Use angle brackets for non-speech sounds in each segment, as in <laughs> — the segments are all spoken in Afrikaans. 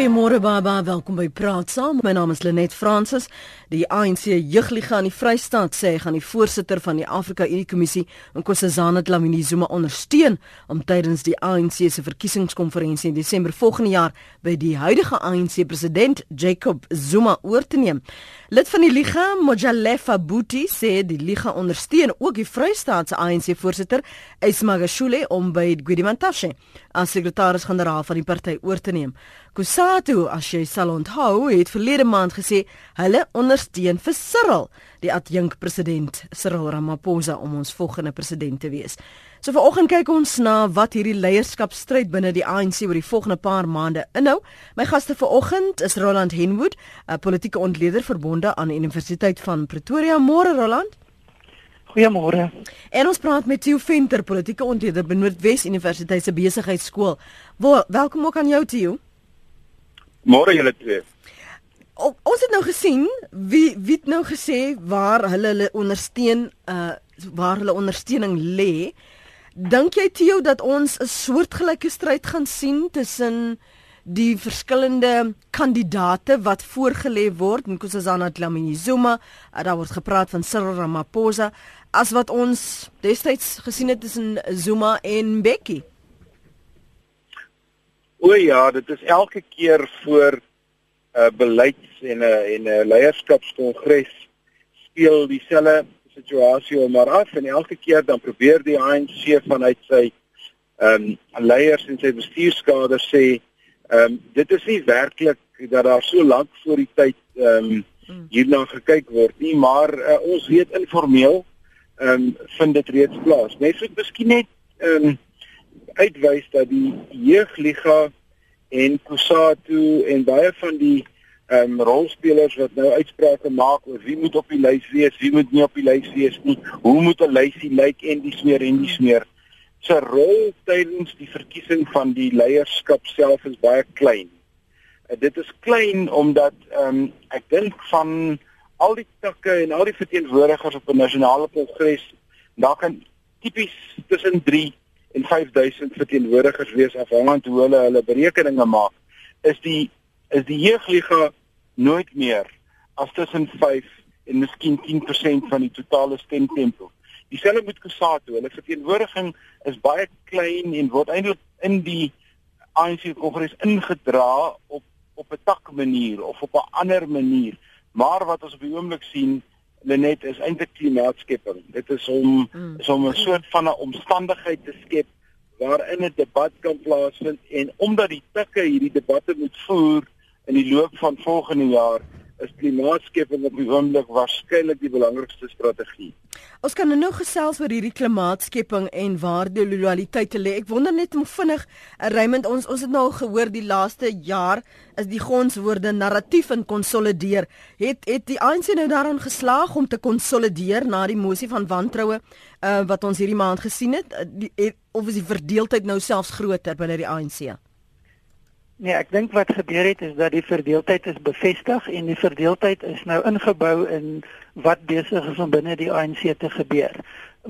Goeiemôre baba, welkom by Praat Saam. My naam is Lenet Fransis. Die ANC Jeugliga in die Vrystaat sê hy gaan die voorsitter van die Afrika Unie Kommissie, Nkosazana Dlamini Zuma ondersteun om tydens die ANC se verkiesingskonferensie in Desember volgende jaar by die huidige ANC president Jacob Zuma oor te neem. Lid van die Liga, Mojalefa Buti, sê die Liga ondersteun ook die Vrystaat se ANC voorsitter, Ismagashule om by Guidimantashe as sekretaris-generaal van die party oor te neem. Kusatu, as jy sal onthou, het verlede maand gesê hulle ondersteun vir Cyril, die adjunk president Cyril Ramaphosa om ons volgende president te wees. So vanoggend kyk ons na wat hierdie leierskapstryd binne die ANC oor die volgende paar maande inhou. My gaste vanoggend is Roland Henwood, 'n politieke ontleder verbonde aan die Universiteit van Pretoria. Môre Roland. Goeiemôre. En ons praat met Theo Venter, politieke ontleder by Noordwes Universiteit se besigheidskool. Welkom ook aan jou Theo. Môre julle twee. O, ons het nou gesien wie wie het nou gesê waar hulle hulle ondersteun uh waar hulle ondersteuning lê. Dink jy Theo dat ons 'n soortgelyke stryd gaan sien tussen die verskillende kandidate wat voorgelê word in Nkosazana Dlamini Zuma, daar word gepraat van Cyril Ramaphosa as wat ons destyds gesien het tussen Zuma en Bekkie? O ja, dit is elke keer voor 'n uh, beleids en 'n uh, en 'n uh, leierskapskongres speel dieselfde situasie om maar af en elke keer dan probeer die ANC vanuit sy ehm um, leiers en sy bestuurskader sê ehm um, dit is nie werklik dat daar so lank voor die tyd ehm um, hierna gekyk word nie, maar uh, ons weet informeel ehm um, vind dit reeds plaas. Mens moet miskien net ehm um, uitwys dat die jeugliga en Kusatu en baie van die ehm um, rolspelers wat nou uitsprake maak oor wie moet op die lys wees, wie moet nie op die lys wees nie, hoe moet 'n lysie lyk en die smeer en die smeer. Se rol tydens die verkiesing van die leierskap self is baie klein. Uh, dit is klein omdat ehm um, ek dink van al die takke en al die verteenwoordigers op 'n nasionale kongres, daar kan tipies tussen 3 en 5000 verteenwoordigers wees afhangend hoe hulle hulle berekeninge maak is die is die jeugliga nooit meer as tussen 5 en miskien 10% van die totale stemtempo. Dieselfde met Kusatu, hulle verteenwoordiging is baie klein en word eintlik in die ANC kongres ingedra op op 'n tak manier of op 'n ander manier. Maar wat ons op die oomblik sien Lenet is eintlik klimaatskepping. Dit is om mm. is om 'n soort van 'n omstandigheid te skep waarin 'n debat kan plaasvind en omdat die takke hierdie debatte moet voer in die loop van volgende jaar is klimaatskepping op die oomblik waarskynlik die belangrikste strategie. Ons kan nou gesels oor hierdie klimaatskepping en waar die loyaliteite lê. Ek wonder net om vinnig, eh, Raymond, ons ons het nou al gehoor die laaste jaar is die gonswoorde narratief en konsolideer. Het het die ANC nou daaraan geslaag om te konsolideer na die mosie van wantroue uh, wat ons hierdie maand gesien het? Uh, die, het of is die verdeeldheid nou selfs groter binne die ANC? Nee, ek dink wat gebeur het is dat die verdeeldheid is bevestig en die verdeeldheid is nou ingebou in wat besig is om binne die ANC te gebeur.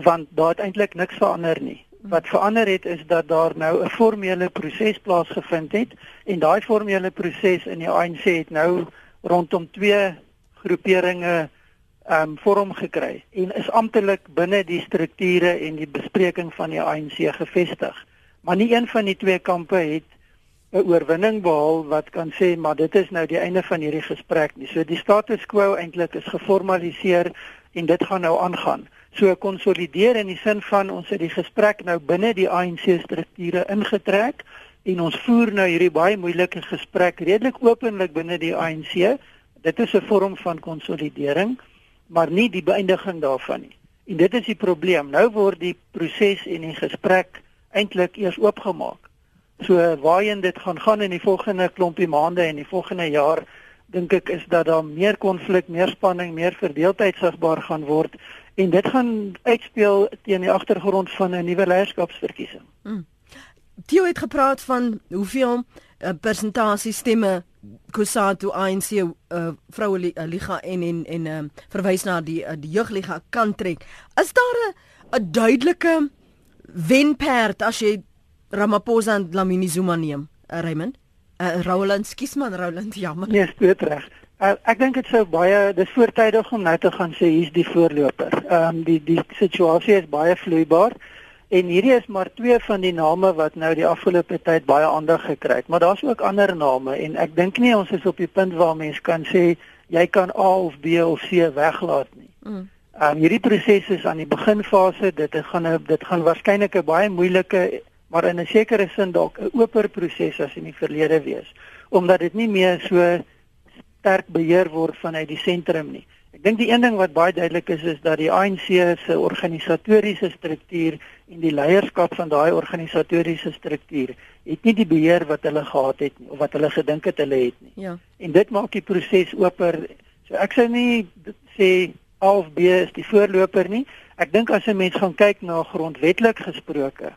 Want daar het eintlik niks verander nie. Wat verander het is dat daar nou 'n formele proses plaasgevind het en daai formele proses in die ANC het nou rondom twee groeperinge ehm um, vorm gekry en is amptelik binne die strukture en die bespreking van die ANC gevestig. Maar nie een van die twee kampe het 'n oorwinning behaal wat kan sê maar dit is nou die einde van hierdie gesprek nie. So die status quo eintlik is geformaliseer en dit gaan nou aangaan. So konsolideer in die sin van ons het die gesprek nou binne die ANC strukture ingetrek en ons voer nou hierdie baie moeilike gesprek redelik openlik binne die ANC. Dit is 'n vorm van konsolidering, maar nie die beëindiging daarvan nie. En dit is die probleem. Nou word die proses en die gesprek eintlik eers oopgemaak. So waarheen dit gaan gaan in die volgende klompie maande en die volgende jaar dink ek is dat daar meer konflik, meer spanning, meer verdeeldheid sigbaar gaan word en dit gaan uitspeel teen die agtergrond van 'n nuwe leierskapsverkiesing. Hmm. Theo het gepraat van hoeveel uh, persentasie stemme Kusatu ANC uh, vroue uh, liga en en en uh, verwys na die uh, die jeugliga kan trek. Is daar 'n duidelike wenperd as jy Ramaphosa en Lamini Zuma neem, uh, Raymond? Uh, Roland, skus man Roland, jammer. Nee, steeds reg. Uh, ek dink dit sou baie dis voortydig om nou te gaan sê hier's die voorloper. Ehm um, die die situasie is baie vloeibaar en hierdie is maar twee van die name wat nou die afgelope tyd baie aandag gekry het, maar daar's ook ander name en ek dink nie ons is op die punt waar mens kan sê jy kan A of B of C weglaat nie. Mm. Um, hierdie proses is aan die beginfase. Dit gaan dit gaan waarskynlik 'n baie moeilike maar in 'n sekere sin dalk 'n oper proses as in die verlede wees, omdat dit nie meer so sterk beheer word vanuit die sentrum nie. Ek dink die een ding wat baie duidelik is is dat die ANC se organisatoriese struktuur en die leierskap van daai organisatoriese struktuur het nie die beheer wat hulle gehad het nie of wat hulle gedink het hulle het nie. Ja. En dit maak die proses oper. So ek sou nie sê A of B is die voorloper nie. Ek dink as 'n mens gaan kyk na grondwetlik gesproke,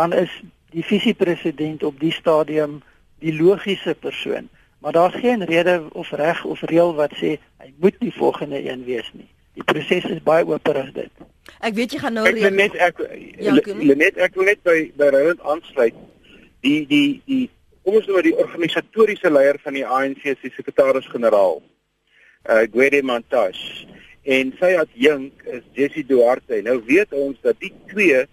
dan is die visiepresident op die stadium die logiese persoon. Maar daar's geen rede of reg of reël wat sê hy moet die volgende een wees nie. Die proses is baie oop as dit. Ek weet jy gaan nou reël. Net ek ja, net ek wil net by by Roland aansluit. Die die die kom ons nou die organisatoriese leier van die ANC se sekretaris-generaal. Uh Gwede Montash en sy adjunk is Jessie Duarte. Nou weet ons dat die twee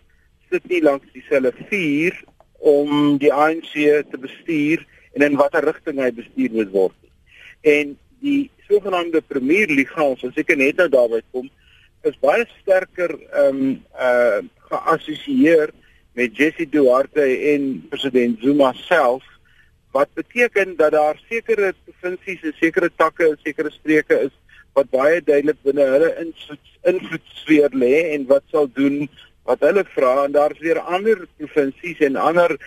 sit nie langs dieselfde vuur om die ANC te bestuur en in watter rigting hy bestuur moet word. En die sogenaamde Premier Liga, ons as ek net nou daarby kom, is baie sterker ehm um, uh geassosieer met Jessie Duarte en president Zuma self wat beteken dat daar sekere provinsies en sekere takke en sekere streke is wat baie duidelik binne hulle invloedsfeer lê en wat sal doen wat hulle vra en daar's weer ander provinsies en ander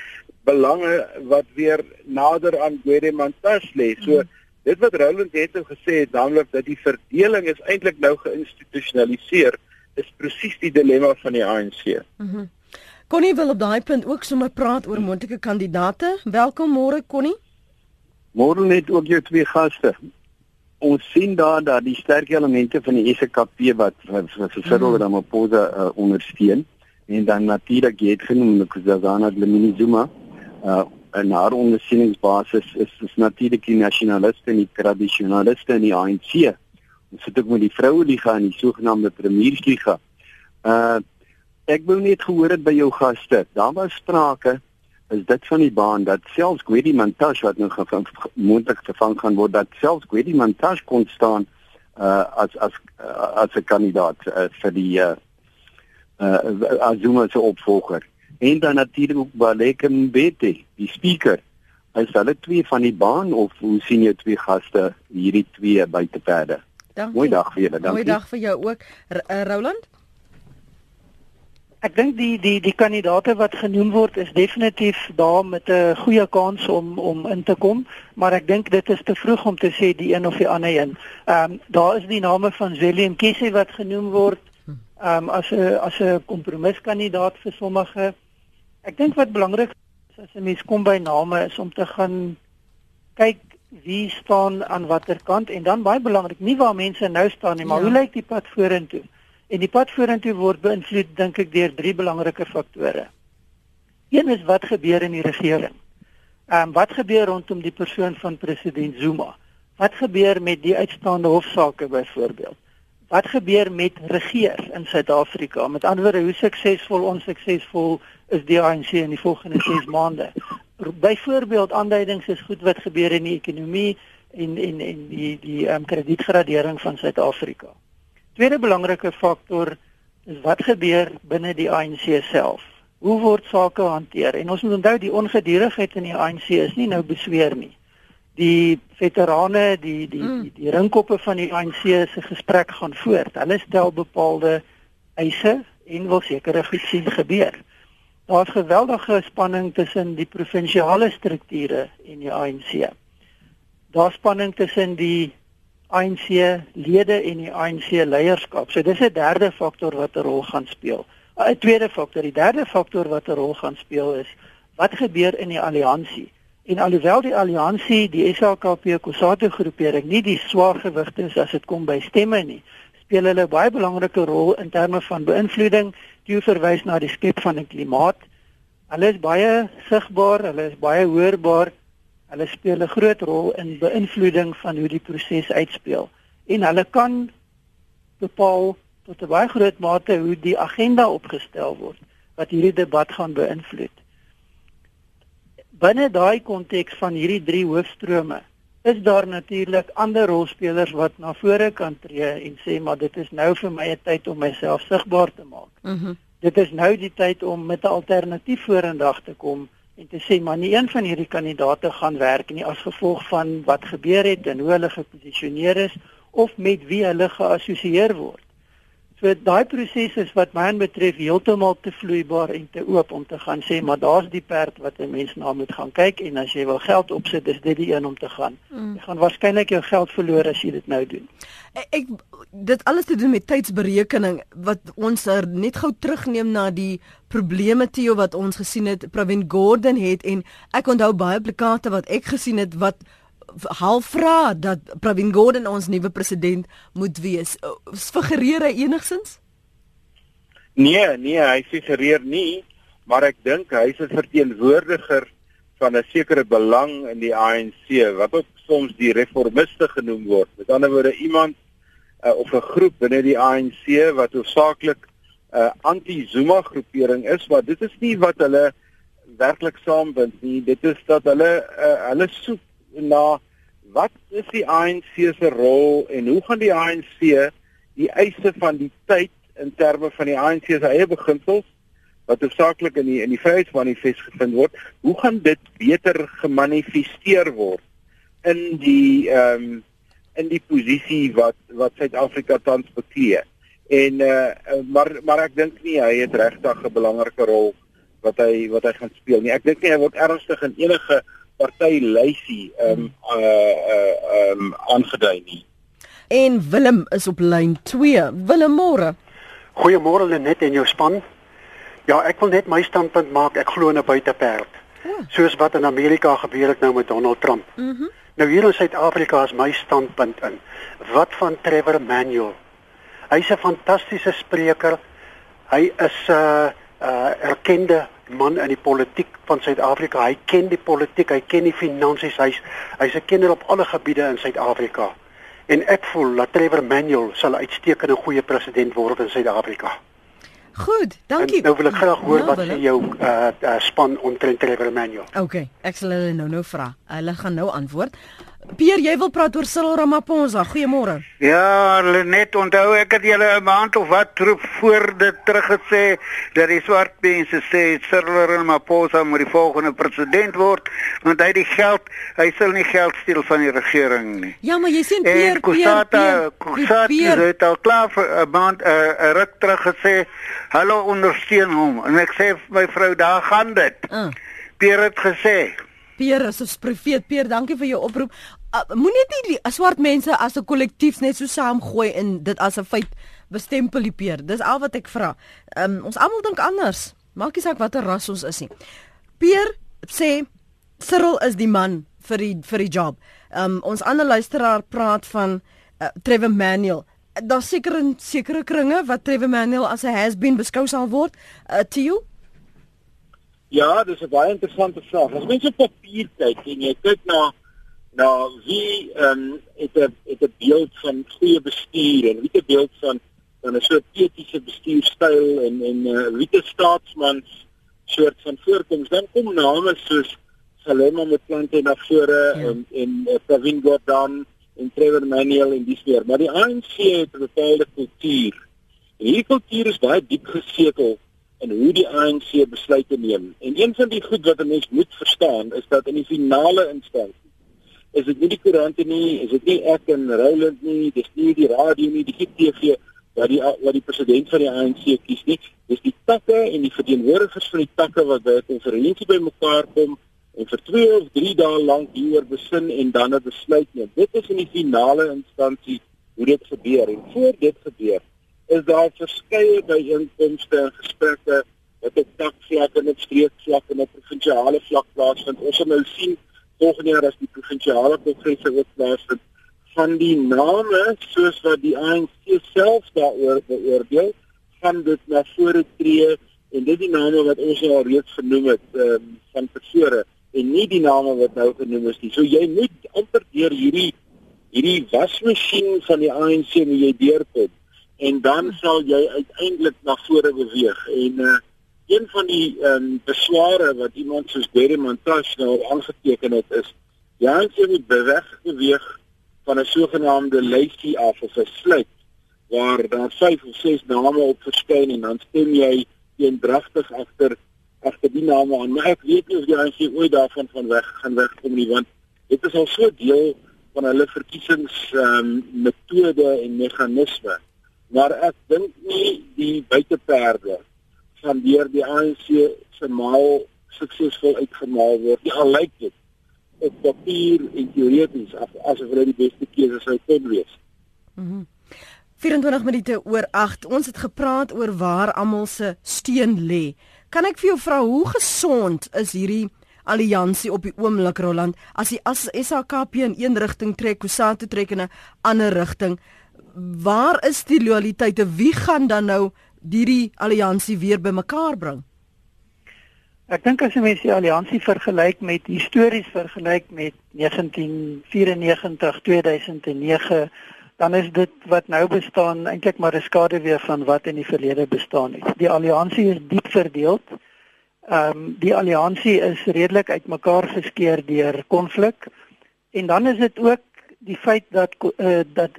belange wat weer nader aan Guedemantas lê. So mm. dit wat Roland het nou gesê het, naamlik dat die verdeling is eintlik nou geïnstitusionaliseer, is presies die dilemma van die ANC. Mhm. Mm Connie wil op daai punt ook sommer praat oor moontlike kandidaate. Welkom môre Connie. Môre net ook jou twee gaste ons sien daar dat die sterk elemente van die SKP wat vir Cyril mm. Ramaphosa uh, ondersteun en dan natuurlik het genoem Nkosazana Dlamini-Zuma uh en haar ondersteuningsbasis is is natuurlik die nasionaliste en die tradisionaliste in die ANC. Ons sit ook met die vroueliga en die sogenaamde premiersliga. Uh ek wou net gehoor het by jou gaste. Daar was sprake is dit van die baan dat selfs Gwedi Mantashe wat nou moontlik vervang gaan word dat selfs Gwedi Mantashe kon staan uh, as as uh, as 'n kandidaat uh, vir die uh, uh, Azuma se opvolger. En dan natuurlik ook Baleke Mbete, die speaker. Is hulle twee van die baan of hoe sien jy twee gaste hierdie twee buiteperde? Mooi dag vir julle, dankie. Mooi dag vir jou ook, R uh, Roland. Ek dink die die die kandidate wat genoem word is definitief daar met 'n goeie kans om om in te kom, maar ek dink dit is te vroeg om te sê die een of die ander een. Ehm um, daar is die name van Willem Kesse wat genoem word ehm um, as 'n as 'n kompromiskandidaat vir sommige. Ek dink wat belangrik is as 'n mens kom by name is om te gaan kyk wie staan aan watter kant en dan baie belangrik nie waar mense nou staan nie, maar ja. hoe lyk die pad vorentoe? En die pad vorentoe word beïnvloed dink ek deur drie belangrike faktore. Een is wat gebeur in die regering. Ehm um, wat gebeur rondom die persoon van president Zuma? Wat gebeur met die uitstaande hofsaake byvoorbeeld? Wat gebeur met regeer in Suid-Afrika? Met ander woorde, hoe suksesvol ons suksesvol is die ANC in die volgende 6 maande? Byvoorbeeld aanduidings is goed wat gebeur in die ekonomie en en en die die ehm um, kredietgradering van Suid-Afrika tweede belangrike faktor is wat gebeur binne die ANC self. Hoe word sake hanteer? En ons moet onthou die ongedurigheid in die ANC is nie nou besweer nie. Die veterane, die die mm. die, die ringkoppe van die ANC se gesprek gaan voort. Hulle stel bepaalde eise en wil sekere goed sien gebeur. Daar's geweldige spanning tussen die provinsiale strukture en die ANC. Daar's spanning tussen die ANC lede en die ANC leierskap. So dis 'n derde faktor wat 'n rol gaan speel. 'n Tweede faktor, die derde faktor wat 'n rol gaan speel is wat gebeur in die alliansie. En alhoewel die alliansie, die SHKP Kusatu groepering nie die swaar gewigte is as dit kom by stemme nie, speel hulle baie belangrike rol in terme van beïnvloeding, die verwys na die skep van 'n klimaat. Hulle is baie sigbaar, hulle is baie hoorbaar Hulle speel 'n groot rol in beïnvloeding van hoe die proses uitspeel en hulle kan bepaal tot 'n baie groot mate hoe die agenda opgestel word wat hierdie debat gaan beïnvloed. Binne daai konteks van hierdie drie hoofstrome is daar natuurlik ander rolspelers wat na vore kan tree en sê maar dit is nou vir my 'n tyd om myself sigbaar te maak. Mhm. Mm dit is nou die tyd om met 'n alternatief vorendag te kom en te sê maar nie een van hierdie kandidate gaan werk nie as gevolg van wat gebeur het en hoe hulle geposisioneer is of met wie hulle geassosieer word. So daai proses is wat my betref heeltemal te vloeibaar en te oop om te gaan sê maar daar's die perd wat 'n mens na moet gaan kyk en as jy wil geld opsit is dit die een om te gaan. Mm. Jy gaan waarskynlik jou geld verloor as jy dit nou doen. Ek, ek dit alles te doen met tydsberekening wat ons er net gou terugneem na die probleme Theo wat ons gesien het Pravin Gordhan het en ek onthou baie plakate wat ek gesien het wat half vra dat Pravin Gordhan ons nuwe president moet wees. Figureer hy enigsins? Nee, nee, hy figureer nie, maar ek dink hy's 'n verteenwoordiger van 'n sekere belang in die ANC wat ook soms die reformiste genoem word. Met ander woorde iemand uh, of 'n groep binne die ANC wat hoofsaaklik 'n uh, anti-Zuma groepering is, maar dit is nie wat hulle werklik saambind nie. Dit is dat hulle uh, hulle soek na wat is die ANC se rol en hoe gaan die ANC die eise van die tyd in terme van die ANC se eie beginsels wat hoofsaaklik in die in die Vryheidsmanifest gevind word, hoe gaan dit beter gemanifesteer word in die ehm um, in die posisie wat wat Suid-Afrika tans beklee. En uh maar maar ek dink nie hy het regtig 'n belangrike rol wat hy wat hy gaan speel nie. Ek dink nie hy word ernstig in enige party lysie ehm um, uh uh ehm um, aangedui nie. En Willem is op lyn 2. Willem môre. Goeiemôre Lenet en jou span. Ja, ek wil net my standpunt maak. Ek glo in 'n buiteperd. Ja. Soos wat in Amerika gebeur het nou met Donald Trump. Mhm. Mm nou hier in Suid-Afrika is my standpunt in. Wat van Trevor Manuel? Hy's 'n fantastiese spreker. Hy is 'n uh, uh, erkende man in die politiek van Suid-Afrika. Hy ken die politiek, hy ken die finansies, hy's hy's 'n kenner op alle gebiede in Suid-Afrika. En ek voel dat Trevor Manuel sal uitstekende goeie president word in Suid-Afrika. Goed, dankie. En nou wil ek graag hoor ja, wat sê jou uh, uh span omtrent Trevor Manuel. OK, ek sal hulle nou nou vra. Hulle gaan nou antwoord. Pier, jy wil praat oor Cyril Ramaphosa. Goeiemôre. Ja, net onthou ek het julle 'n maand of wat terug voor dit teruggesê dat die swart mense sê Cyril Ramaphosa moet die volgende president word want hy die geld, hy sal nie geld steel van die regering nie. Ja, maar jy sien Pier, Pier, Pier het al klaar vir 'n maand 'n uh, ruk terug gesê, "Hallo ondersteun hom." En ek sê my vrou, daar gaan dit. Uh. Pier het gesê Peer is 'n profeet. Peer, dankie vir jou oproep. Uh, Moenie net die swart mense as 'n kollektief net so saamgooi en dit as 'n feit bestempel die Peer. Dis al wat ek vra. Um, ons almal dink anders. Maak nie saak watter ras ons is nie. Peer sê Cyril is die man vir die vir die job. Um, ons ander luisteraar praat van uh, Trevor Manuel. Daar seker in sekere kringe wat Trevor Manuel as 'n has-been beskou sal word. Uh, to you? Ja, dis 'n baie interessante vraag. As mens op papier kyk en jy kyk na na wie ehm um, het 'n het 'n beeld van goeie bestuur en wie 'n beeld van van 'n soort etiese bestuurstyl en en uh, wie 'n staatsman soort van voorkoms, dan kom name soos Salema Mthweni na vore ja. en en uh, Pravin Gordhan en Trevor Manuel en dis weer. Maar die ANC het 'n bepaalde kultuur. En hierdie kultuur is baie diep gesetel en hoe die ANC besluite neem. En een van die goed wat 'n mens moet verstaan is dat in die finale instansie is dit nie die koerante nie, is dit nie ek en Roland nie, dis nie die radio nie, die TV wat die wat die president van die ANC kies nie. Dis die takke en die verteenwoordigers van die takke wat by 'n konferensie bymekaar kom en vir 2 of 3 dae lank hieroor besin en dan 'n besluit neem. Dit is in die finale instansie hoe dit gebeur en voor dit gebeur is daar verskeie byeenkomste en gesprekke wat op takvlak en op streekvlak en op provinsiale vlak plaasvind. Ons sal nou sien volgende jaar as die provinsiale kongresse ook plaasvind van die name soos wat die ANC self daaroor beoordeel van dit na vore tree en dit die name wat ons al reeds genoem het um, van persone en nie die name wat nou genoem is nie. So jy moet amper deur hierdie hierdie wasmasjien van die ANC moet jy deurkom en dan sal jy uiteindelik na vore beweeg en uh, een van die ehm um, besware wat iemand soos Barry Montash nou aangeteken het is die ANC moet beweeg beweeg van 'n sogenaamde lysie af of 'n sluit waar daar vyf of ses name op verskyn en dan stem jy eendragtig agter agter die name aan. Maar ek weet nie of die ANC ooit daarvan van weg gaan wegkom nie want dit is al so deel van hulle verkiesings ehm um, metode en meganisme. Maar ek dink nie die buiteperde van deur die ANC se maal suksesvol uitgemaal word. Al lyk dit op papier en teoreties af asof hulle die beste keuse sou kon wees. Mhm. 24 minute oor 8. Ons het gepraat oor waar almal se steun lê. Kan ek vir jou vra hoe gesond is hierdie alliansie op die oomblik Roland as die as SAKP in een rigting trek, Kusatu trek in 'n ander rigting? Waar is die loyaliteite? Wie gaan dan nou hierdie alliansie weer bymekaar bring? Ek dink as jy mens die alliansie vergelyk met histories vergelyk met 1994, 2009 dan is dit wat nou bestaan eintlik maar 'n skaduwee van wat in die verlede bestaan het. Die alliansie is diep verdeel. Ehm um, die alliansie is redelik uitmekaar geskeur deur konflik. En dan is dit ook die feit dat uh, dat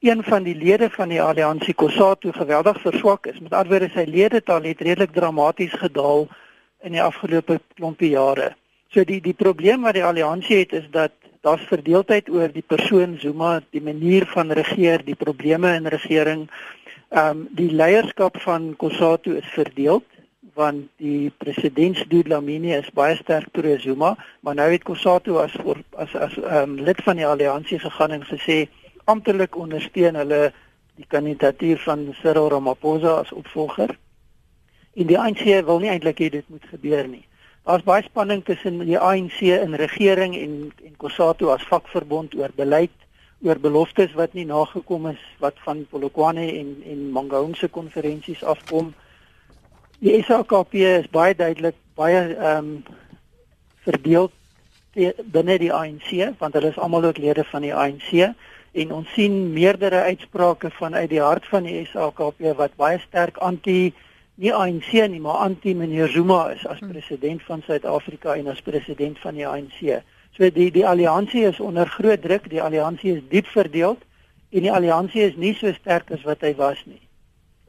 een van die lede van die alliansie Kossatu geweldig verswak is. Met ander woorde sy ledetal het redelik dramaties gedaal in die afgelope klompie jare. So die die probleem wat die alliansie het is dat daar's verdeeldheid oor die persoon Zuma, die manier van regeer, die probleme in regering. Ehm um, die leierskap van Kossatu is verdeel want die president Dlamini is baie sterk pro Zuma, maar nou het Kossatu as voor, as as ehm um, lid van die alliansie gegaan en gesê amptelik ondersteun hulle die kandidatuur van Cyril Ramaphosa as opvolger. En die ANC wil nie eintlik hê dit moet gebeur nie. Daar's baie spanning tussen die ANC in regering en en COSATU as vakverbond oor beleid, oor beloftes wat nie nagekom is wat van Polokwane en en Mangaung se konferensies afkom. Die SAKP is baie duidelik baie ehm um, verdeel binne die ANC want hulle is almal ook lede van die ANC en ons sien meerdere uitsprake vanuit die hart van die SAKP wat baie sterk anti nie ANC nie, maar anti meneer Zuma is as hmm. president van Suid-Afrika en as president van die ANC. So die die alliansie is onder groot druk, die alliansie is diep verdeel en die alliansie is nie so sterk as wat hy was nie.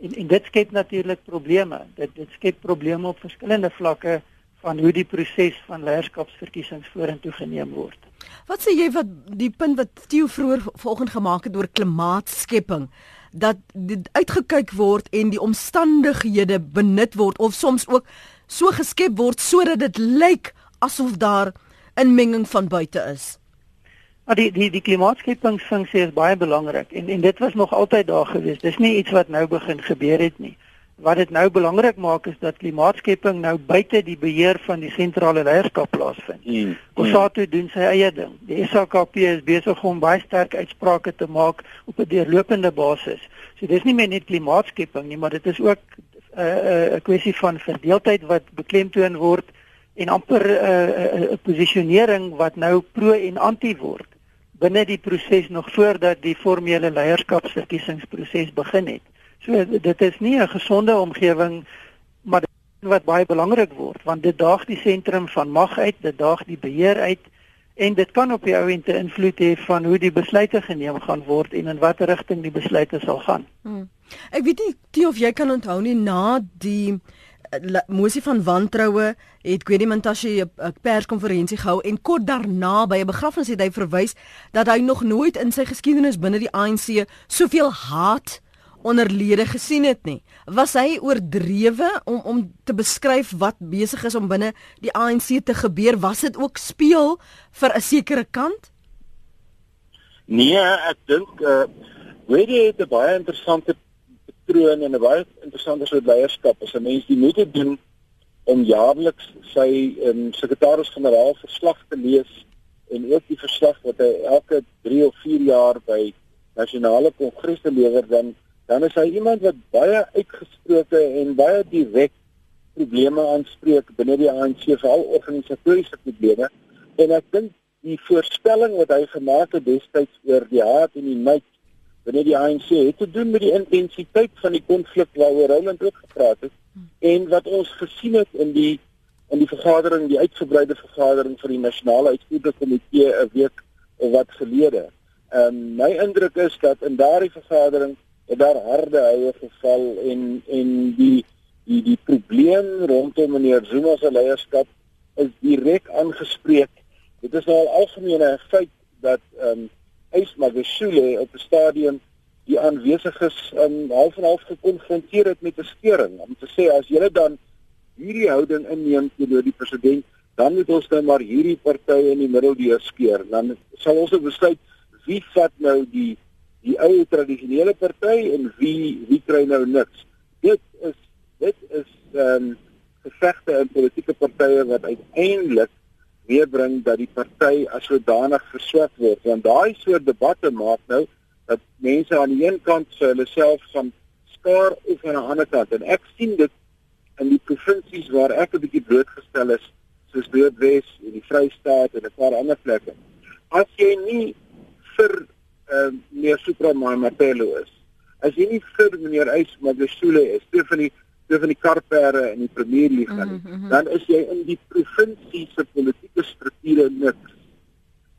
En en dit skep natuurlik probleme. Dit dit skep probleme op verskillende vlakke van hoe die proses van leierskapsverkiesings vorentoe geneem word. Wat sê jy wat die punt wat Theo vroeër vanoggend gemaak het oor klimaatskepping? dat dit uitgekyk word en die omstandighede benut word of soms ook so geskep word sodat dit lyk asof daar inmenging van buite is. Maar die die die klimaatskepingsfunksie is baie belangrik en en dit was nog altyd daar gewees. Dis nie iets wat nou begin gebeur het nie wat dit nou belangrik maak is dat klimaatskepping nou buite die beheer van die sentrale leierskap plaasvind. Mm. Kosato mm. doen sy eie ding. Die SAKP is besig om baie sterk uitsprake te maak op 'n deurlopende basis. So dis nie meer net klimaatskepping nie, maar dit is ook 'n uh, 'n uh, kwessie van verdeeldheid wat beklemtoon word en amper 'n uh, uh, posisionering wat nou pro en anti word binne die proses nog voordat die formele leierskapsverkiesingsproses begin het. So dit is nie 'n gesonde omgewing maar wat baie belangrik word want dit daag die sentrum van mag uit, dit daag die beheer uit en dit kan op die ou end 'n invloed hê van hoe die besluite geneem gaan word en in watter rigting die besluite sal gaan. Hmm. Ek weet nie die of jy kan onthou nie na die eh, mosie van wantroue het Gwedi Mantashe 'n perskonferensie gehou en kort daarna by 'n begrafnis het hy verwys dat hy nog nooit in sy geskiedenis binne die ANC soveel haat onderlede gesien het nie. Was hy oordrewe om om te beskryf wat besig is om binne die ANC te gebeur? Was dit ook speel vir 'n sekere kant? Nee, ek dink uh weet jy het 'n baie interessante patroon en 'n baie interessante soort leierskap as 'n mens die moeite doen om jaarliks sy um, sekretaris-generaal verslag te lees en ook die verslag wat hy elke 3 of 4 jaar by nasionale kongresse lewer dan dan is hy iemand wat baie uitgesproke en baie direk probleme aanspreek binne die ANC, veral organisatoriese probleme. En ek dink die voorspelling wat hy gemaak het destyds oor die haat en die nait binne die ANC het te doen met die intensiteit van die konflik waaroor Roland ook gepraat het en wat ons gesien het in die in die vergadering, die uitgebreide vergadering van die nasionale uitvoerende komitee 'n week of wat gelede. Ehm um, my indruk is dat in daardie vergadering daar harde houe geval en en die die die probleem rondom meneer Zuma se leierskap is direk aangespreek. Dit is al algemene feit dat ehm um, Ys Magashule op 'n stadium die aanwesiges um, half en half gekonfronteer het met 'n skering om te sê as julle dan hierdie houding inneem teenoor die president, dan moet ons dan nou maar hierdie partye in die middel deur skeer. Dan sal ons besluit wie vat nou die die ou tradisionele party en wie wie kry nou niks. Dit is dit is ehm um, gevegte in politieke partye wat uiteindelik weerbring dat die party as sodanig verswak word. Want daai soort debatte maak nou dat mense aan die een kant vir hulle self gaan skaar of aan die ander kant en ek sien dit in die provinsies waar ek 'n bietjie blootgestel is soos Noordwes en die Vrystaat en 'n paar ander plekke. As jy nie vir uh, meneer Suprama Matelo is. As jy nie vir meneer Eys Magashule is, twee van die twee van die karpere in die Premier League gaan, mm -hmm. dan is jy in die provinsie se politieke strukture niks.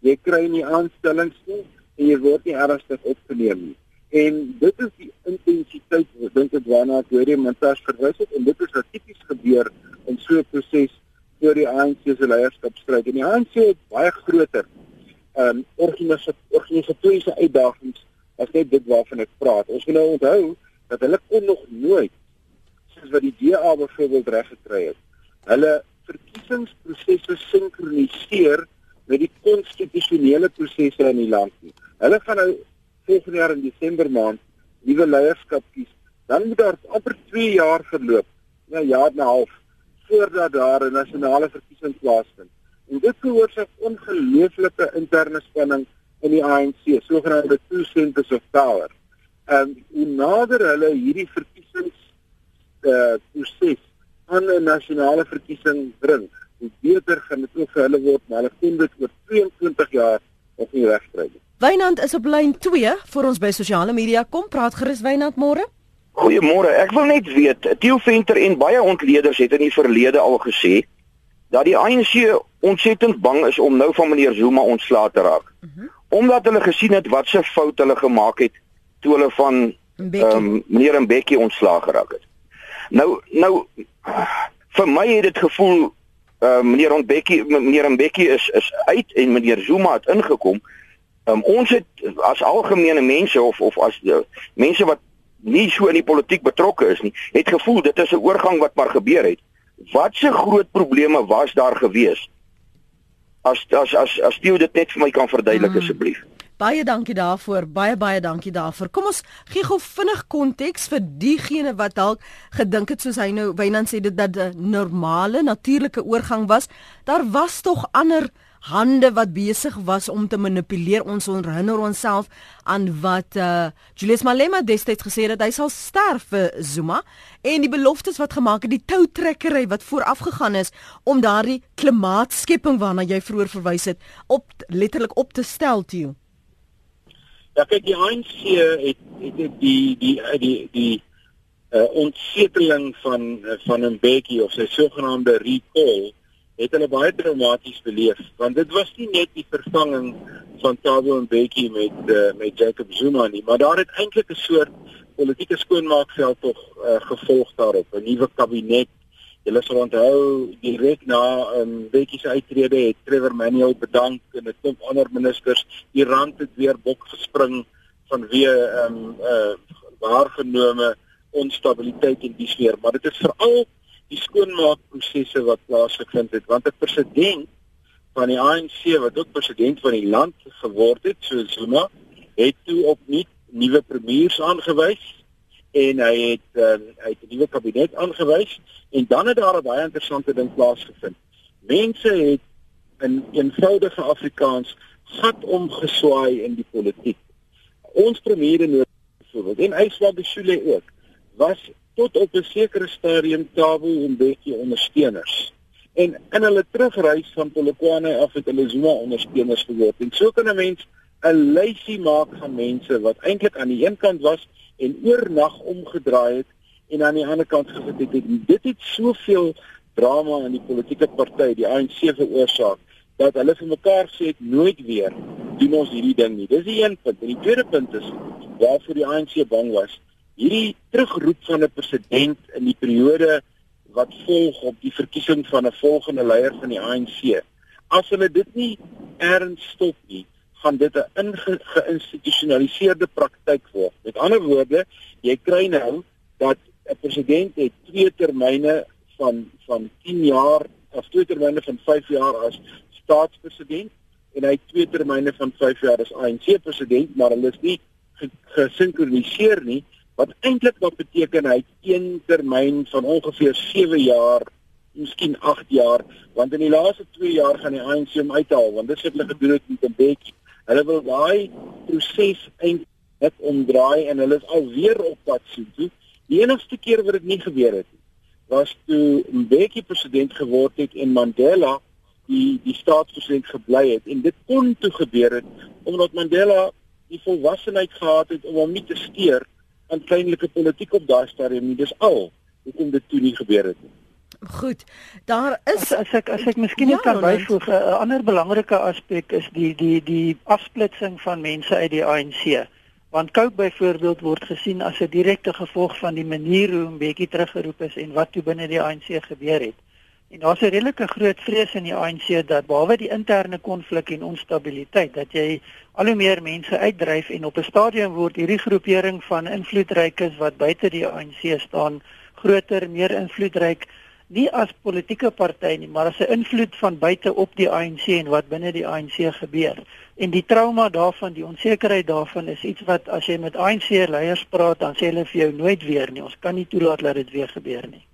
Jy kry nie aanstellings nie en jy word nie ernstig opgeneem nie. En dit is die intensiteit wat dink ek waarna Gordie Montas verwys het en dit is wat tipies gebeur in so 'n proses voor die ANC se leierskapstryd. En die ANC het baie groter ehm um, organisatoriese uitdagings as net dit waarvan ek praat. Ons moet nou onthou dat hulle kon nog nooit soos wat die DA byvoorbeeld reg gekry het. Hulle verkiesingsprosesse sinkroniseer met die konstitusionele prosesse in die land nie. Hulle gaan nou volgende jaar in Desember maand nuwe leierskap kies. Dan moet daar amper 2 jaar verloop, 'n ja, jaar en 'n half voordat daar 'n nasionale verkiesing plaasvind. En dit veroorsaak ongelooflike interne spanning in die ANC, sogenaamde two centers of power. En hoe nader hulle hierdie verkiesings eh uh, proses aan 'n nasionale verkiesing bring, hoe beter gaan dit ook vir hulle word, maar hulle kon dit oor 22 jaar of nie regkry nie. Wynand is op lyn 2 vir ons by sosiale media. Kom praat gerus Wynand môre. Goeiemôre. Ek wil net weet, Theo Venter en baie ontleeders het in die verlede al gesê dat die ANC ontsettend bang is om nou van meneer Zuma ontslae te raak. Mhm. -huh. Omdat hulle gesien het wat se fout hulle gemaak het toe hulle van ehm um, meneer Mbeki ontslae geraak het. Nou nou vir my het dit gevoel uh meneer Mbeki meneer Mbeki is is uit en meneer Zuma het ingekom. Um, ons het as algemene mense of of as uh, mense wat nie so in die politiek betrokke is nie, het gevoel dit is 'n oorgang wat maar gebeur het. Wat se groot probleme was daar gewees? As as as as jy dit net vir my kan verduidelik hmm. asseblief. Baie dankie daarvoor. Baie baie dankie daarvoor. Kom ons gee gou vinnig konteks vir diegene wat dalk gedink het soos hy nou Wynand sê dit dat 'n normale natuurlike oorgang was. Daar was tog ander hande wat besig was om te manipuleer ons herinner onsself aan wat uh, Julius Malema destyds gesê het dat hy sal sterf vir Zuma en die beloftes wat gemaak het die toutrekkery wat vooraf gegaan is om daardie klimaatskepping waarna jy vroeër verwys het op letterlik op te stel toe. Ja kyk die ANC het het die die die die, die uh, ontseteling van van 'n bekkie of sy sogenaamde recall het hulle baie dramaties beleef want dit was nie net die vervanging van Thabo Mbeki met uh, met Jacob Zuma nie maar daar het eintlik 'n soort politieke skoonmaakveld tog uh, gevolg daarop. 'n nuwe kabinet. Julle sal onthou direk na um, Mbeki se uittrede het Trevor Manuel bedank en 'n klomp ander ministers die rand het weer bok gespring vanweë ehm um, uh waargenome onstabiliteit in die sfeer maar dit is veral die skoonmaakprosesse wat plaasgevind het want 'n president van die ANC wat ook president van die land geword het so Zuma het toe op nie nuwe premiers aangewys en hy het uh, hy het 'n nuwe kabinet aangewys en dan het daar 'n baie interessante ding plaasgevind. Mense het in eenvoudige Afrikaans gat omgeswaai in die politiek. Ons premier in byvoorbeeld en Yswa Beshule ook was tot op 'n sekere stadium Thabo Mbeki ondersteuners. En in hulle terugreis van Polokwane af het hulle Zuma ondersteuners geword. En so kan 'n mens 'n lysie maak van mense wat eintlik aan die een kant was en oornag omgedraai het en aan die ander kant gesit het. En dit het soveel drama in die politieke party, die ANC veroorsaak dat hulle vir mekaar sê nooit weer doen ons hierdie ding nie. Dis die een punt. En die tweede punt is waarvoor die ANC bang was. Hierdie terugroep van 'n president in die periode wat volg op die verkiesing van 'n volgende leier van die ANC. As hulle dit nie erns stop nie, gaan dit 'n geïnstitusionaliseerde praktyk word. Met ander woorde, jy kry nou dat 'n president het twee termyne van van 10 jaar of twee termyne van 5 jaar as staatspresident en hy het twee termyne van 5 jaar as ANC president, maar hulle is nie gesinkroniseer nie wat eintlik wat beteken hy het een termyn van ongeveer 7 jaar miskien 8 jaar want in die laaste 2 jaar gaan die ANC hom uithaal want dis wat hulle gedoen het met 'n bietjie hulle wil daai proses eintlik omdraai en hulle is alweer op pad toe die enigste keer wat dit nie gebeur het was toe Mbeki president geword het en Mandela die die staatspresident gebly het. En dit kon toe gebeur het omdat Mandela die volwassenheid gehad het om hom nie te steur kleinlike politiek op daai stadium nie. Dis al hoekom dit toe nie gebeur het nie. Goed. Daar is as, as ek as ek miskien net ja, kan byvoeg, 'n ander belangrike aspek is die die die afsplitsing van mense uit die ANC. Want Coke byvoorbeeld word gesien as 'n direkte gevolg van die manier hoe bietjie teruggeroep is en wat toe binne die ANC gebeur het. En daar's 'n redelike groot vrees in die ANC dat behalwe die interne konflik en onstabiliteit dat jy al hoe meer mense uitdryf en op 'n stadium word hierdie groepering van invloedrykes wat buite die ANC staan groter, meer invloedryk nie as politieke party nie, maar as 'n invloed van buite op die ANC en wat binne die ANC gebeur. En die trauma daarvan, die onsekerheid daarvan is iets wat as jy met ANC leiers praat, dan sê hulle vir jou nooit weer nie. Ons kan nie toelaat dat dit weer gebeur nie.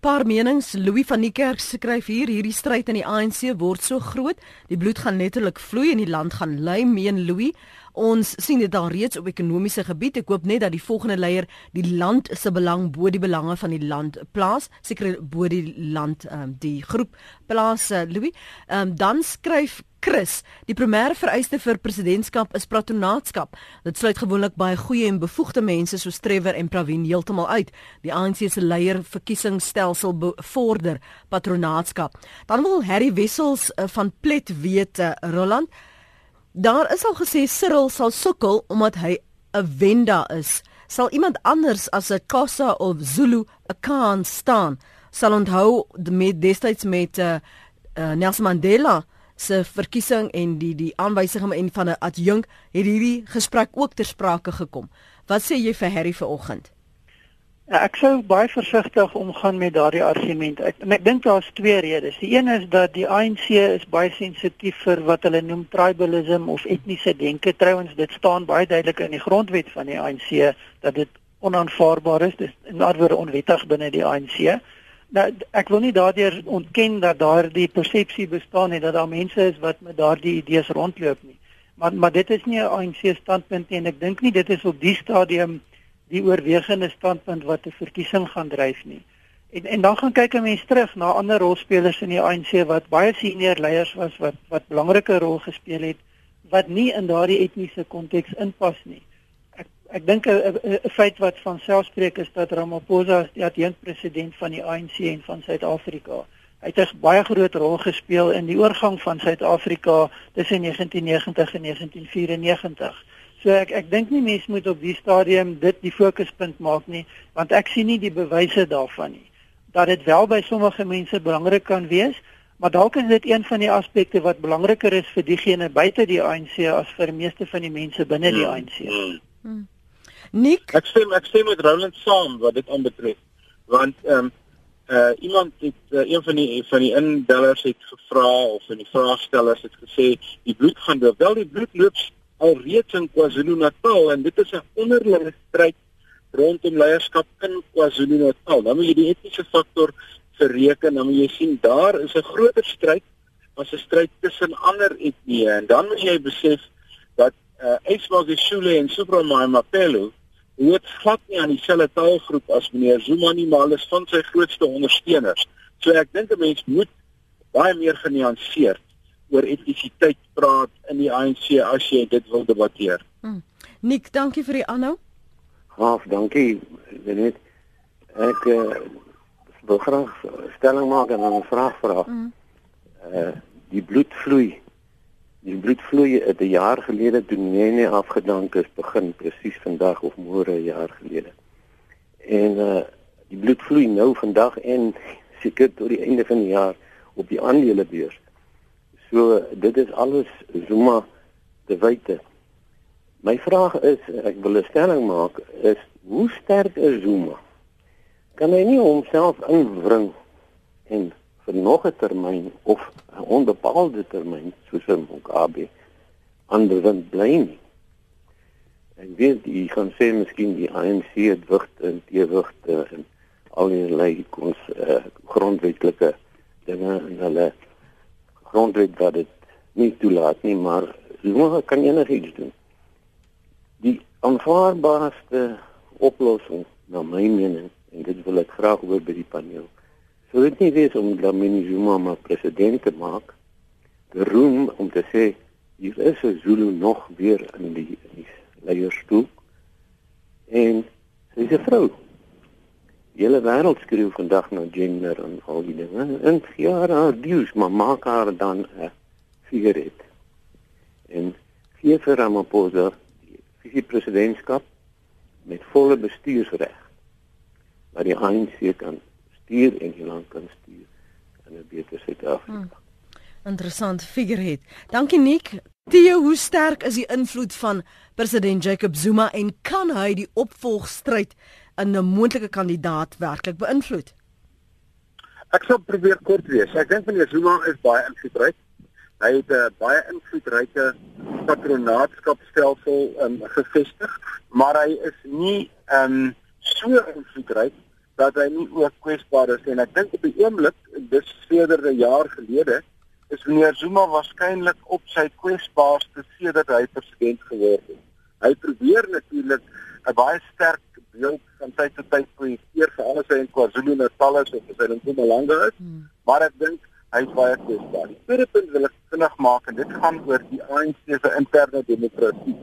Paar menings, Louis van die Kerk skryf hier, hierdie stryd in die ANC word so groot, die bloed gaan letterlik vloei en die land gaan ly, meen Louis. Ons sien dit al reeds op ekonomiese gebied. Ek hoop net dat die volgende leier die land se belang bo die belange van die land plaas, seker bo die land um, die groep plaas uh, Louis. Um, dan skryf Chris, die primêre vereiste vir presidentskap is patronaatskap. Dit sluit gewoonlik baie goeie en bevoegde mense soos Trevor en Pravin heeltemal uit. Die ANC se leier verkiesingsstelsel bevorder patronaatskap. Dan wil Harry Wessels uh, van Plet weet uh, Roland Daar is al gesê Cyril sal sukkel omdat hy 'n Wenda is. Sal iemand anders as 'n Xhosa of Zulu 'n kan staan? Sal onthou met destyds met uh, uh, Nelson Mandela se verkiesing en die die aanwysing van 'n adjunk het hierdie gesprek ook ter sprake gekom. Wat sê jy vir Harry vanoggend? Ja, ek sou baie versigtig omgaan met daardie argument. Ek ek dink daar's twee redes. Die een is dat die ANC is baie sensitief vir wat hulle noem tribalism of etniese denke. Trouwens, dit staan baie duidelik in die grondwet van die ANC dat dit onaanvaarbaar is. Dit is in ander woorde onwettig binne die ANC. Nou ek wil nie daardeur ontken dat daardie persepsie bestaan en dat daar mense is wat met daardie idees rondloop nie. Maar maar dit is nie 'n ANC standpunt nie en ek dink nie dit is op die stadium die oorwegende standpunt wat 'n verkiesing gaan dryf nie. En en dan gaan kyk 'n mens terug na ander rolspelers in die ANC wat baie senior leiers was wat wat belangrike rol gespeel het wat nie in daardie etniese konteks inpas nie. Ek dink 'n feit wat van selfspreek is dat Ramaphosa as die adjunkpresident van die ANC en van Suid-Afrika Hy het 'n baie groot rol gespeel in die oorgang van Suid-Afrika tussen 1990 en 1994. So ek ek dink nie mense moet op die stadium dit die fokuspunt maak nie, want ek sien nie die bewyse daarvan nie. Dat dit wel by sommige mense belangrik kan wees, maar dalk is dit een van die aspekte wat belangriker is vir diegene buite die ANC as vir meeste van die mense binne die ANC. Hmm. Hmm. Nik, ek stem ek stem met Roland saam wat dit aanbetref. Want ehm um, uh iemand het uh, een van die van die indellers het gevra of van die vraagstellers het gesê die bloed gaan loop. Wel die bloed loop alreeds in KwaZulu-Natal en dit is 'n onderlinge stryd rondom leierskap in KwaZulu-Natal. Dan moet jy die etiese faktor bereken, dan moet jy sien daar is 'n groter stryd as 'n stryd tussen ander etnieë en dan moet jy besef dat uh, Ismagashule en Subrama Mapelo behoort glad nie aan dieselfde taalgroep as meneer Zuma nie, maar hulle is van sy grootste ondersteuners. So ek dink 'n mens moet baie meer genuanceerd oor etnisiteit praat in die ANC as jy dit wil debatteer. Hmm. Nik, dankie vir die aanhou. Graaf, dankie. Net ek uh, wil graag stelling maak en dan 'n vraag vra. Mm. Uh die bloed vloei. Die bloed vloei 'n jaar gelede toe Nene afgedank is, begin presies vandag of môre 'n jaar gelede. En uh die bloed vloei nou vandag en <laughs> seker tot die einde van die jaar op die aandelebeurs. So dit is alles Zuma te wyte. My vraag is, ek wil 'n stelling maak, is hoe sterk is Zuma? kan hy nie homself inbring en vir nog 'n termyn of 'n onbepaalde termyn soos in Mugabe aanbewind bly nie. Ek weet jy gaan sê miskien die ANC het wigt en teewigte en al die lei kons uh, grondwetlike dinge en hulle grondwet wat dit nie toelaat nie, maar Zuma kan enigiets doen. Die aanvaarbaarste oplossing na my mening en dit wil ek graag hoor by die paneel. Sou dit nie wees om Dlamini Zuma maar president te maak? Die roem om te sê hier is 'n Zulu nog weer in die, die leierstoel en sy is 'n vrou. Die hele wêreld skreeu vandag na gender en al die dinge. En ja, haar dius, maar maak haar dan 'n figuret. En gee vir Ramaphosa die presidentskap met volle bestuursreg dat die ANC kan stuur en die land kan stuur in 'n beter Suid-Afrika. Hmm. Interessant figurehead. Dankie Nick. Theo, hoe sterk is die invloed van president Jacob Zuma en kan hy die opvolgstryd in 'n moontlike kandidaat werklik beïnvloed? Ek sal probeer kort wees. Ek dink meneer Zuma is baie invloedryk. Hy het 'n baie invloedryke patronaatskapstelsel um, gevestig, maar hy is nie ehm um, so invloedryk dat hy nie ook kwesbaar is en ek dink op die oomblik dis sedert 'n jaar gelede is meneer Zuma waarskynlik op sy kwesbaarste sedert hy president geword het. Hy probeer natuurlik 'n baie sterk beeld van tyd tot tyd projekteer vir alles hy in KwaZulu-Natal is of sy in Mpumalanga is, hmm. maar ek dink hy is baie kwesbaar. Die tweede punt wil ek vinnig maak en dit gaan oor die ANC se interne demokrasie.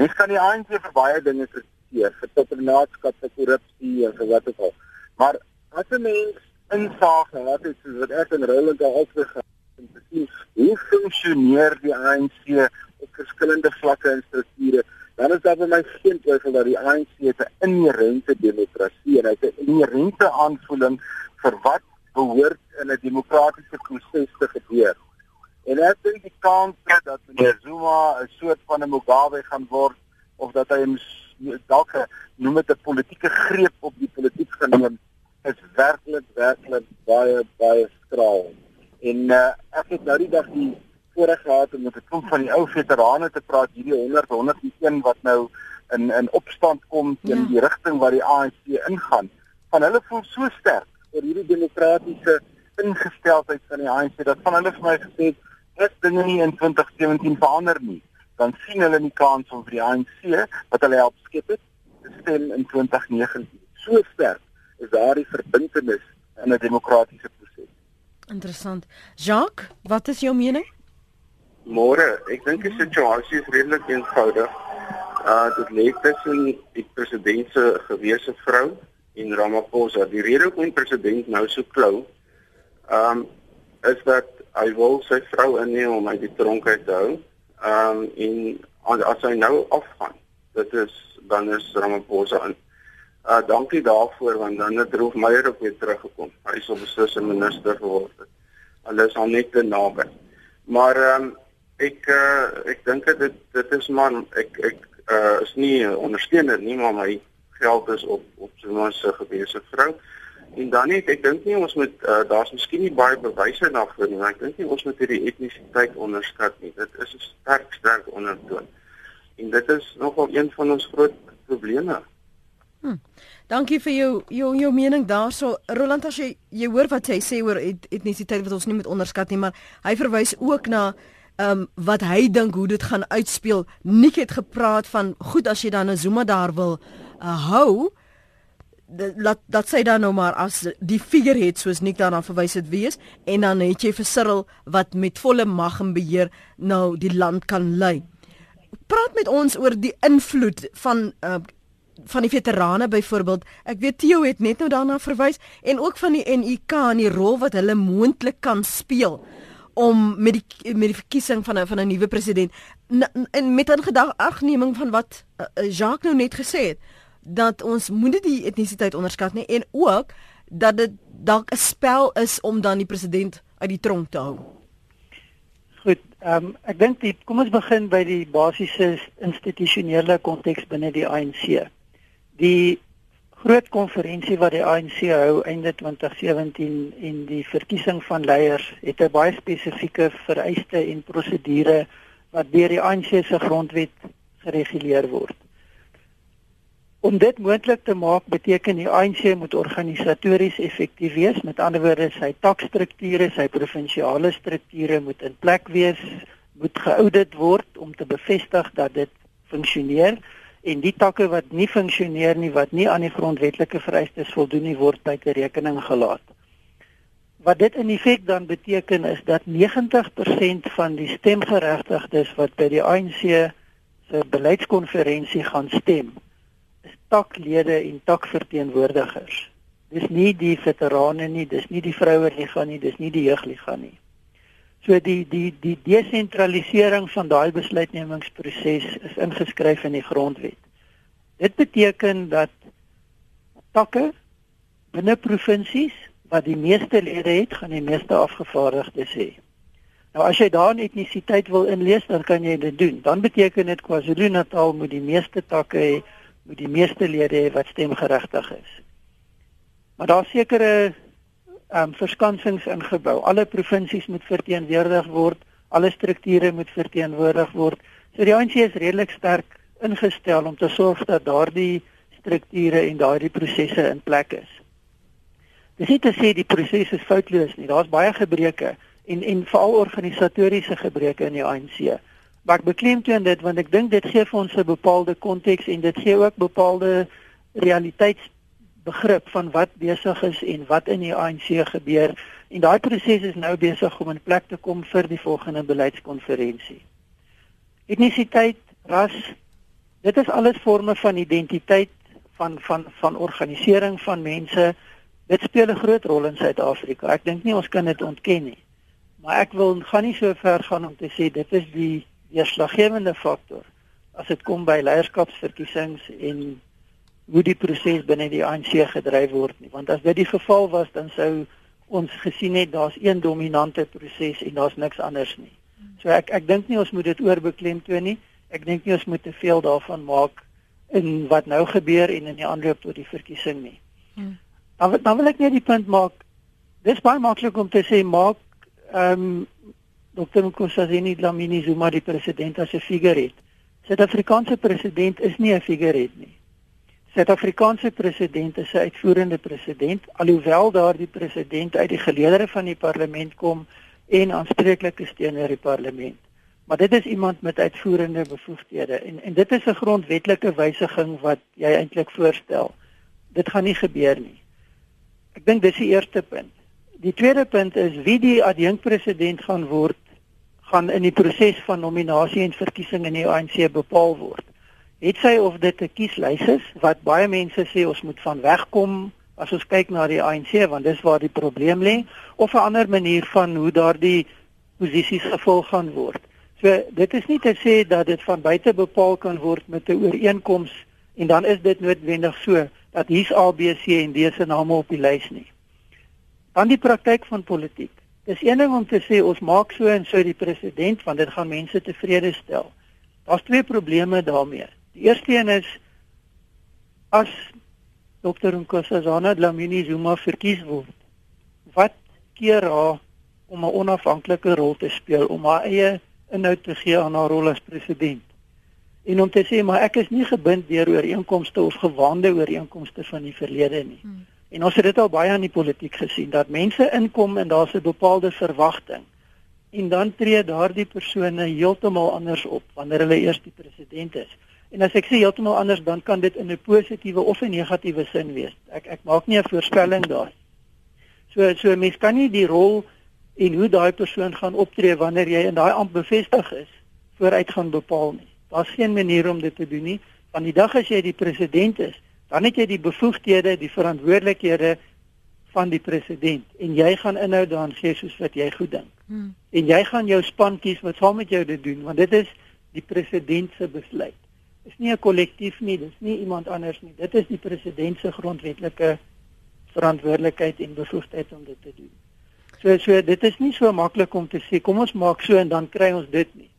Mens kan die ANC vir baie dinge kritiseer, vir patronaatskap, vir korrupsie en vir wat ook al. Maar as 'n mens insaag en wat is wat ek en Roland al uitgegaan en te sien hoe funksioneer die ANC op verskillende vlakke en strukture, dan is daar vir my geen twyfel dat die ANC 'n inherente demokrasie en hy het 'n inherente aanvoeling vir wat behoort in 'n demokratiese proses te gebeur. En ek dink die kans dat meneer Zuma 'n soort van 'n Mugabe gaan word of dat hy dalk noem dit 'n politieke greep op die politiek geneem is werklik werklik baie baie skraal. En uh, ek het nou die dag die voorreg gehad om met 'n klomp van die ou veterane te praat hierdie 100 101 wat nou in in opstand kom teen ja. die rigting waar die ANC ingaan. Van hulle voel so sterk oor hierdie demokratiese ingesteldheid van die ANC dat van hulle vir my gesê het as dinge nie in 2017 verander nie dan sien hulle nie kans om vir die ANC wat hulle help skep het te stem in 2019. So sterk is daardie verbintenis in 'n demokratiese proses. Interessant. Jacques, wat is jou mening? Môre, ek dink die situasie is redelik eenvoudig. Uh dit lê tussen die president se gewese vrou en Ramaphosa. Die rede hoekom die president nou so klou, um is dat hy wil sy vrou inneem om uit die tronk uit te hou. Ehm um, en as hy nou afgaan, dit is dan is Ramaphosa in. Uh dankie daarvoor want dan het Roof Meyer ook weer teruggekom. Hy sou beslis 'n minister geword. Hulle is al net te naby. Maar ehm um, ek uh ek dink dit dit is man ek ek uh is nie 'n ondersteuner nie, maar my geld is op op Zuma se gewese vrou. En dan net ek dink nie ons moet uh, daar's miskien nie baie bewyse daarvoor nie, maar ek dink nie ons moet hierdie etnisiteit onderskat nie. Dit is 'n sterk sterk ondertoon. En dit is nogal een van ons groot probleme. Hm. Dankie vir jou jou jou mening daarso. Roland as jy jy hoor wat hy sê oor et, etnisiteit wat ons nie moet onderskat nie, maar hy verwys ook na um, wat hy dink hoe dit gaan uitspeel. Nik het gepraat van goed as jy dan 'n Zuma daar wil uh, hou dat dat sê dan nou maar as die figurehead soos Nik daarna verwys het wees en dan het jy vir Cyril wat met volle mag en beheer nou die land kan lei. Praat met ons oor die invloed van uh, van die veterane byvoorbeeld. Ek weet Theo het net nou daarna verwys en ook van die NUK en die rol wat hulle moontlik kan speel om met die met die verkiesing van 'n van 'n nuwe president en met 'n gedagneming van wat uh, Jacques nou net gesê het dat ons moet die etnisiteit onderskat nie en ook dat dit dalk 'n spel is om dan die president uit die tronk te hou. Goed, ehm um, ek dink die kom ons begin by die basiese institusionele konteks binne die ANC. Die groot konferensie wat die ANC hou einde 2017 en die verkiesing van leiers het 'n baie spesifieke vereiste en prosedure wat deur die ANC se grondwet gereguleer word. Om dit moontlik te maak, beteken die ANC moet organisatories effektief wees. Met ander woorde, sy takstrukture, sy provinsiale strukture moet in plek wees, moet geaudit word om te bevestig dat dit funksioneer en die takke wat nie funksioneer nie wat nie aan die grondwetlike vereistes voldoen nie word buite rekening gelaat. Wat dit in feite dan beteken is dat 90% van die stemgeregtigdes wat by die ANC se beleidskonferensie gaan stem, taklede en takverteenwoordigers. Dis nie die veterane nie, dis nie die vroue liga nie, dis nie die jeugliga nie. So die die die desentralisering van daai besluitnemingsproses is ingeskryf in die grondwet. Dit beteken dat takke binne provinsies wat die meeste lede het, gaan die meeste afgevaardigdes hê. Nou as jy daar etnisiteit wil inlees, dan kan jy dit doen. Dan beteken dit KwaZulu-Natal moet die meeste takke hê, moet die meeste lede hê wat stemgeregtig is. Maar daar sekerre um, verskansings ingebou. Alle provinsies moet verteenwoordig word, alle strukture moet verteenwoordig word. So die ANC is redelik sterk ingestel om te sorg dat daardie strukture en daardie prosesse in plek is. Dis nie te sê die proses is foutloos nie. Daar's baie gebreke en en veral organisatoriese gebreke in die ANC. Maar ek beklemtoon dit want ek dink dit gee vir ons 'n bepaalde konteks en dit gee ook bepaalde realiteits begrip van wat besig is en wat in die ANC gebeur en daai proses is nou besig om in plek te kom vir die volgende beleidskonferensie. Etnisiteit, ras, dit is alles forme van identiteit van van van organisering van mense. Dit speel 'n groot rol in Suid-Afrika. Ek dink nie ons kan dit ontken nie. Maar ek wil gaan nie so ver gaan om te sê dit is die deurslaggewende faktor as dit kom by leierskapsverkiesings en hoe die proses binne die ANC gedryf word nie want as dit die geval was dan sou ons gesien het daar's een dominante proses en daar's niks anders nie. So ek ek dink nie ons moet dit oorbeklemtoon nie. Ek dink nie ons moet te veel daarvan maak in wat nou gebeur en in die aanloop tot die verkiesing nie. Hmm. Dan dan wil ek net die punt maak. Dis baie maklik om te sê maak ehm um, Dr. Nkosazeni Dlamini Zuma die president as 'n figurehead. Suid-Afrikaanse president is nie 'n figurehead nie. Suid-Afrikaanse president is 'n uitvoerende president alhoewel daardie president uit die geleedere van die parlement kom en aanspreeklik is teenoor die parlement. Maar dit is iemand met uitvoerende bevoegdhede en en dit is 'n grondwetlike wysiging wat jy eintlik voorstel. Dit gaan nie gebeur nie. Ek dink dis die eerste punt. Die tweede punt is wie die adjunkpresident gaan word gaan in die proses van nominasie en verkiesing in die ANC bepaal word het sy of dit 'n kieslys is wat baie mense sê ons moet van wegkom as ons kyk na die ANC want dis waar die probleem lê of 'n ander manier van hoe daardie posisies gevul gaan word. So dit is nie te sê dat dit van buite bepaal kan word met 'n ooreenkoms en dan is dit noodwendig so dat hier's A B C en D se name op die lys nie. Dan die praktyk van politiek. Dis een ding om te sê ons maak so en so die president want dit gaan mense tevrede stel. Daar's twee probleme daarmee. Die eerste een is as Dr. Nkosazana Dlamini Zuma verkies word, wat keer haar om 'n onafhanklike rol te speel om haar eie inhoud te gee aan haar rol as president? En om te sê maar ek is nie gebind deur ooreenkomste of gewaande ooreenkomste van die verlede nie. Hmm. En ons het dit al baie aan die politiek gesien dat mense inkom en daar's 'n bepaalde verwagting en dan tree daardie persone heeltemal anders op wanneer hulle eers die president is. En as ek sê heeltemal anders, dan kan dit in 'n positiewe of 'n negatiewe sin wees. Ek ek maak nie 'n voorspelling daar. So so mens kan nie die rol en hoe daai persoon gaan optree wanneer jy in daai amp bevestig is vooruit gaan bepaal nie. Daar's geen manier om dit te doen nie. Van die dag as jy die president is, dan het jy die bevoegdhede, die verantwoordelikhede van die president en jy gaan inhou daan gee soos wat jy goed dink. Hmm. En jy gaan jou span kies wat saam met jou dit doen want dit is die president se besluit. Is nie 'n kollektief nie, dit is nie iemand anders nie. Dit is die president se grondwetlike verantwoordelikheid en bevoegdheid om dit te doen. So so dit is nie so maklik om te sê kom ons maak so en dan kry ons dit nie.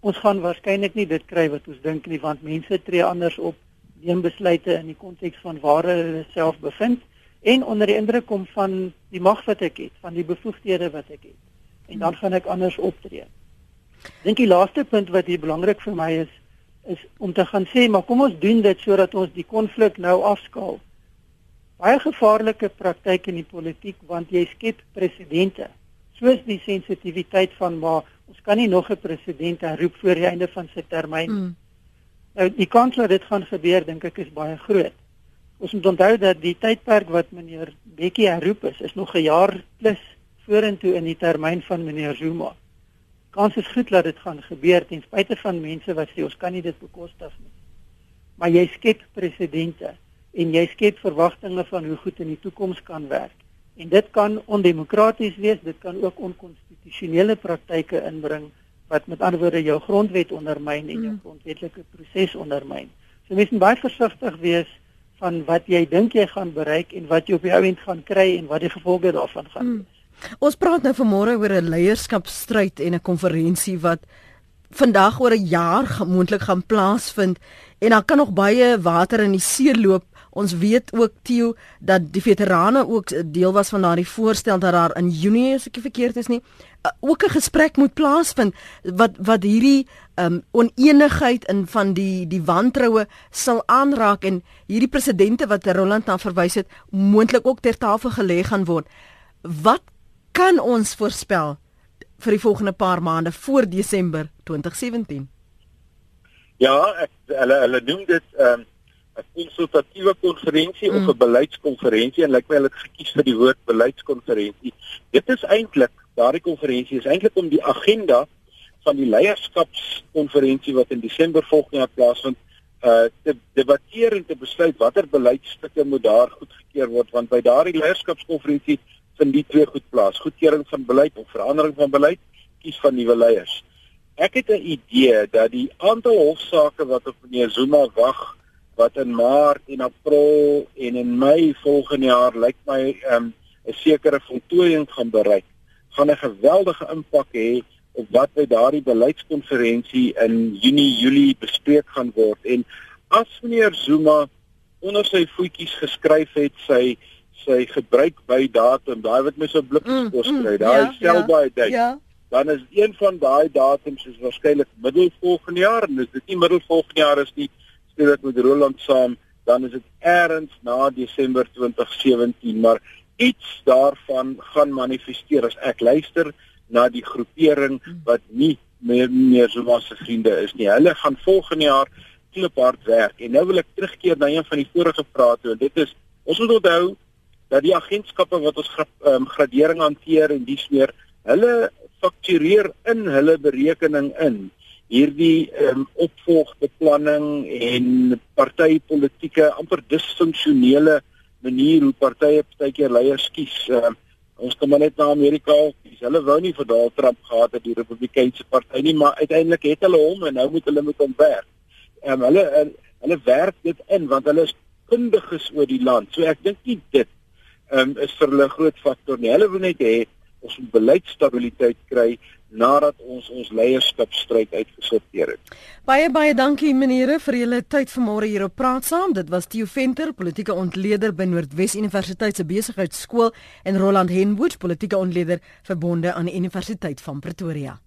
Ons gaan waarskynlik nie dit kry wat ons dink nie want mense tree anders op, neem besluite in die konteks van waar hulle self bevind en onder die indruk kom van die mag wat ek het, van die bevoegdhede wat ek het. En dan gaan ek anders optree. Dink die laaste punt wat hier belangrik vir my is is om te gaan sê maar kom ons doen dit sodat ons die konflik nou afskaal. Baie gevaarlike praktyk in die politiek want jy skep presidente. Soos die sensitiwiteit van maar ons kan nie nog 'n president herroep voor die einde van sy termyn. Mm. Nou die kans dat dit gaan gebeur dink ek is baie groot. Ons moet onthou dat die tydperk wat meneer Bekkie herroep is, is nog 'n jaar plus vorentoe in die termyn van meneer Zuma. Kans is goed dat dit gaan gebeur ten spyte van mense wat sê ons kan nie dit bekostig nie. Maar jy skep presidente en jy skep verwagtinge van hoe goed in die toekoms kan werk. En dit kan ondemokraties wees, dit kan ook onkonstitusionele praktyke inbring wat met ander woorde jou grondwet ondermyn en jou mm. grondwetlike proses ondermyn. So mens moet baie versigtig wees van wat jy dink jy gaan bereik en wat jy op die ouend gaan kry en wat die gevolge daarvan gaan hmm. wees. Hmm. Ons praat nou vanmôre oor 'n leierskapstryd en 'n konferensie wat vandag oor 'n jaar moontlik gaan plaasvind en daar kan nog baie water in die see loop. Ons weet ook Theo dat die veterane ook deel was van daardie voorstel dat daar in Junie as ek verkeerd is nie ook 'n gesprek moet plaasvind wat wat hierdie um oneenigheid in van die die wantroue sal aanraak en hierdie presidente wat Roland na verwys het moontlik ook ter tafel gelê gaan word. Wat kan ons voorspel vir die volgende paar maande voor Desember 2017? Ja, ek hulle hulle noem dit um 'n konsultatiewe konferensie mm. of 'n beleidskonferensie en lyk my hulle het gekies vir die woord beleidskonferensie. Dit is eintlik daardie konferensie is eintlik om die agenda van die leierskapskonferensie wat in Desember volgende jaar plaasvind uh te debatteer en te besluit watter beleidsstukke moet daar goedgekeur word want by daardie leierskapskonferensie vind die twee goed plaas. Goedkeuring van beleid of verandering van beleid kies van nuwe leiers. Ek het 'n idee dat die aantal hofsaake wat op meneer Zuma wag wat in maart en april en in mei volgende jaar lyk my um, 'n sekere voltooiing gaan bereik gaan 'n geweldige impak hê op wat by daardie beleidskonferensie in Junie Julie bespreek gaan word en as meneer Zuma onder sy voetjies geskryf het sy sy gebruik by datum daai wat my so blikskos mm, kry mm, daai ja, stel ja, baie tyd ja. dan is een van daai datums is waarskynlik middel volgende jaar en as dit nie middel volgende jaar is nie speel ek met Roland saam dan is dit eers na Desember 2017 maar iets daarvan gaan manifesteer as ek luister na die groepering wat nie meer meer so was se vriende is nie. Hulle gaan volgende jaar kliphard werk. En nou wil ek terugkeer na een van die vorige vrae toe. Dit is ons moet onthou dat die agentskappe wat ons um, gradering hanteer en dis meer, hulle faktureer in hulle berekening in hierdie um, opvolgbeplanning en partytetiese amper disfunksionele manier hoe partye partykeer leiers kies. Uh, ons kom maar net na Amerika. Dis hulle wou nie vir Donald Trump gehad het die Republikeinse party nie, maar uiteindelik het hulle hom en nou moet hulle met hom werk. Um, hulle uh, hulle werk dit in want hulle is kundiges oor die land. So ek dink nie dit um, is vir hulle 'n groot faktor nie. Hulle wil net hê ons moet beleidsstabiliteit kry nadat ons ons leierskapstryd uitgesorteer het. Baie baie dankie menere vir julle tyd vanmôre hier op Praat Saam. Dit was Theo Venter, politieke ontleder by Noordwes Universiteit se Besigheidsskool en Roland Henwood, politieke ontleder verbonde aan die Universiteit van Pretoria.